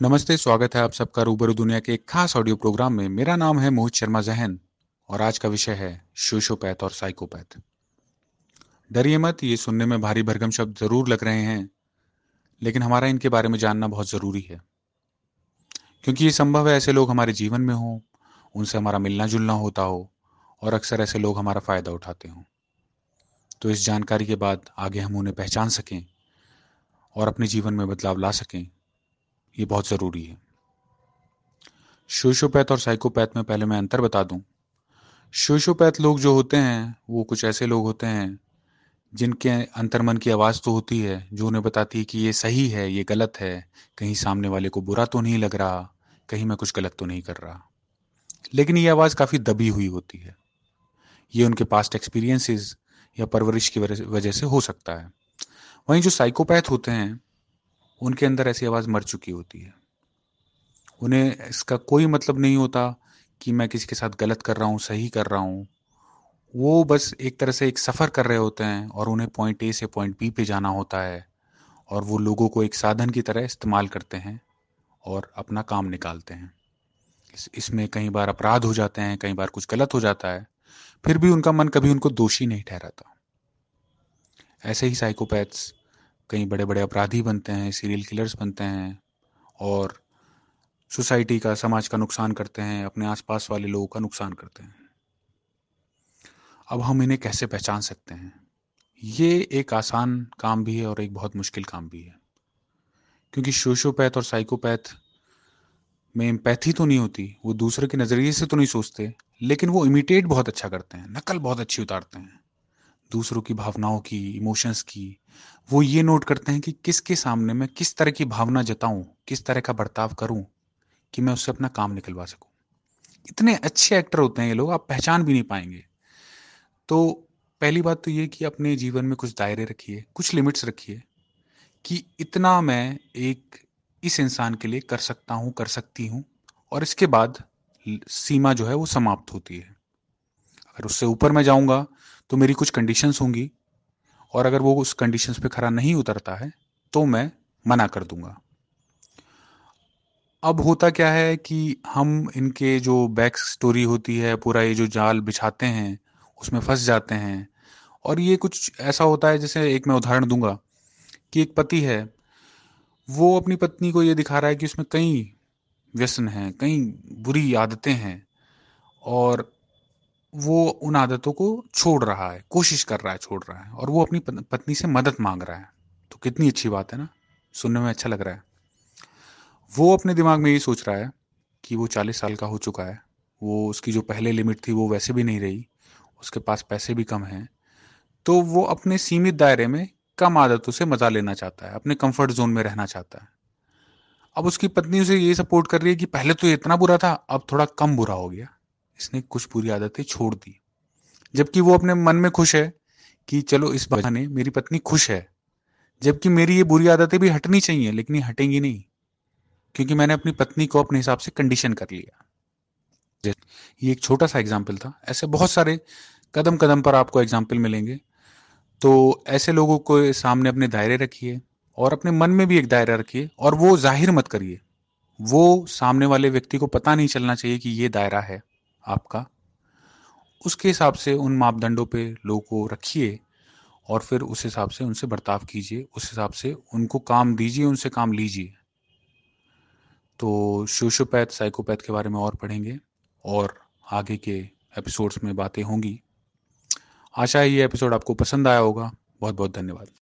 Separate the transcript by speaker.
Speaker 1: नमस्ते, स्वागत है आप सबका रूबरू दुनिया के एक खास ऑडियो प्रोग्राम में। मेरा नाम है मोहित शर्मा जहन और आज का विषय है शोशोपैथ और साइकोपैथ डरिए मत, ये सुनने में भारी भरगम शब्द ज़रूर लग रहे हैं, लेकिन हमारा इनके बारे में जानना बहुत ज़रूरी है। क्योंकि ये संभव है ऐसे लोग हमारे जीवन में हों, उनसे हमारा मिलना जुलना होता हो और अक्सर ऐसे लोग हमारा फ़ायदा उठाते हों। तो इस जानकारी के बाद आगे हम उन्हें पहचान सकें और अपने जीवन में बदलाव ला सकें। ये बहुत ज़रूरी है। शोशोपैथ और साइकोपैथ में पहले मैं अंतर बता दूँ। शोशोपैथ लोग जो होते हैं, वो कुछ ऐसे लोग होते हैं, जिनके अंतर्मन की आवाज़ तो होती है, जो उन्हें बताती है कि ये सही है, ये गलत है, कहीं सामने वाले को बुरा तो नहीं लग रहा, कहीं मैं कुछ गलत तो नहीं कर रहा। लेकिन ये आवाज़ काफ़ी दबी हुई होती है। ये उनके पास्ट एक्सपीरियंसेस या परवरिश की वजह से हो सकता है। वहीं जो साइकोपैथ होते हैं उनके अंदर ऐसी आवाज़ मर चुकी होती है। उन्हें इसका कोई मतलब नहीं होता कि मैं किसी के साथ गलत कर रहा हूँ सही कर रहा हूँ। वो बस एक तरह से एक सफ़र कर रहे होते हैं और उन्हें पॉइंट ए से पॉइंट बी पे जाना होता है और वो लोगों को एक साधन की तरह इस्तेमाल करते हैं और अपना काम निकालते हैं। इस, इसमें कई बार अपराध हो जाते हैं कई बार कुछ गलत हो जाता है फिर भी उनका मन कभी उनको दोषी नहीं ठहराता। ऐसे ही साइकोपैथ्स कई बड़े बड़े अपराधी बनते हैं, सीरियल किलर्स बनते हैं और सोसाइटी का, समाज का नुकसान करते हैं, अपने आसपास वाले लोगों का नुकसान करते हैं। अब हम इन्हें कैसे पहचान सकते हैं? ये एक आसान काम भी है और एक बहुत मुश्किल काम भी है। क्योंकि सोशोपैथ और साइकोपैथ में एम्पैथी तो नहीं होती, वो दूसरे के नज़रिए से तो नहीं सोचते, लेकिन वो इमिटेट बहुत अच्छा करते हैं, नकल बहुत अच्छी उतारते हैं। दूसरों की भावनाओं की इमोशंस की, वो ये नोट करते हैं कि किसके सामने मैं किस तरह की भावना जताऊं, किस तरह का बर्ताव करूँ कि मैं उससे अपना काम निकलवा सकूँ। इतने अच्छे एक्टर होते हैं ये लोग, आप पहचान भी नहीं पाएँगे। तो पहली बात तो ये कि अपने जीवन में कुछ दायरे रखिए, कुछ लिमिट्स रखिए कि इतना मैं एक, इस इंसान के लिए कर सकता हूँ, कर सकती हूँ और इसके बाद सीमा जो है वो समाप्त होती है। अगर उससे ऊपर मैं जाऊँगा तो मेरी कुछ कंडीशंस होंगी। और अगर वो उस कंडीशंस पे खरा नहीं उतरता है तो मैं मना कर दूँगा। अब होता क्या है कि हम इनके जो बैक स्टोरी होती है, पूरा ये जो जाल बिछाते हैं, उसमें फंस जाते हैं। और ये कुछ ऐसा होता है, जैसे एक मैं उदाहरण दूँगा, कि एक पति है, वो अपनी पत्नी को ये दिखा रहा है कि उसमें कई व्यसन हैं, कई बुरी आदतें हैं। और वो उन आदतों को छोड़ रहा है, कोशिश कर रहा है छोड़ रहा है, और वो अपनी पत्नी से मदद मांग रहा है। तो कितनी अच्छी बात है ना, सुनने में अच्छा लग रहा है। वो अपने दिमाग में ये सोच रहा है कि वो चालीस साल का हो चुका है, वो उसकी जो पहले लिमिट थी वो वैसे भी नहीं रही, उसके पास पैसे भी कम हैं तो वो अपने सीमित दायरे में कम आदतों से मज़ा लेना चाहता है, अपने कंफर्ट जोन में रहना चाहता है। अब उसकी पत्नी उसे ये सपोर्ट कर रही है कि पहले तो इतना बुरा था, अब थोड़ा कम बुरा हो गया। इसने कुछ बुरी आदतें छोड़ दी। जबकि वो अपने मन में खुश है कि चलो इस बहाने मेरी पत्नी खुश है। जबकि मेरी ये बुरी आदतें भी हटनी चाहिए लेकिन ये हटेंगी नहीं क्योंकि मैंने अपनी पत्नी को अपने हिसाब से कंडीशन कर लिया। ये एक छोटा सा एग्ज़ाम्पल था। ऐसे बहुत सारे कदम कदम पर आपको एग्ज़ाम्पल मिलेंगे। तो ऐसे लोगों को सामने अपने दायरे रखिए और अपने मन में भी एक दायरा रखिए और वो ज़ाहिर मत करिए। वो सामने वाले व्यक्ति को पता नहीं चलना चाहिए कि ये दायरा है। आपका। उसके हिसाब से उन मापदंडों पे लोगों को रखिए और फिर उस हिसाब से उनसे बर्ताव कीजिए, उस हिसाब से उनको काम दीजिए, उनसे काम लीजिए। तो सोशोपैथ साइकोपैथ के बारे में और पढ़ेंगे और आगे के एपिसोड्स में बातें होंगी। आशा है ये एपिसोड आपको पसंद आया होगा। बहुत बहुत धन्यवाद।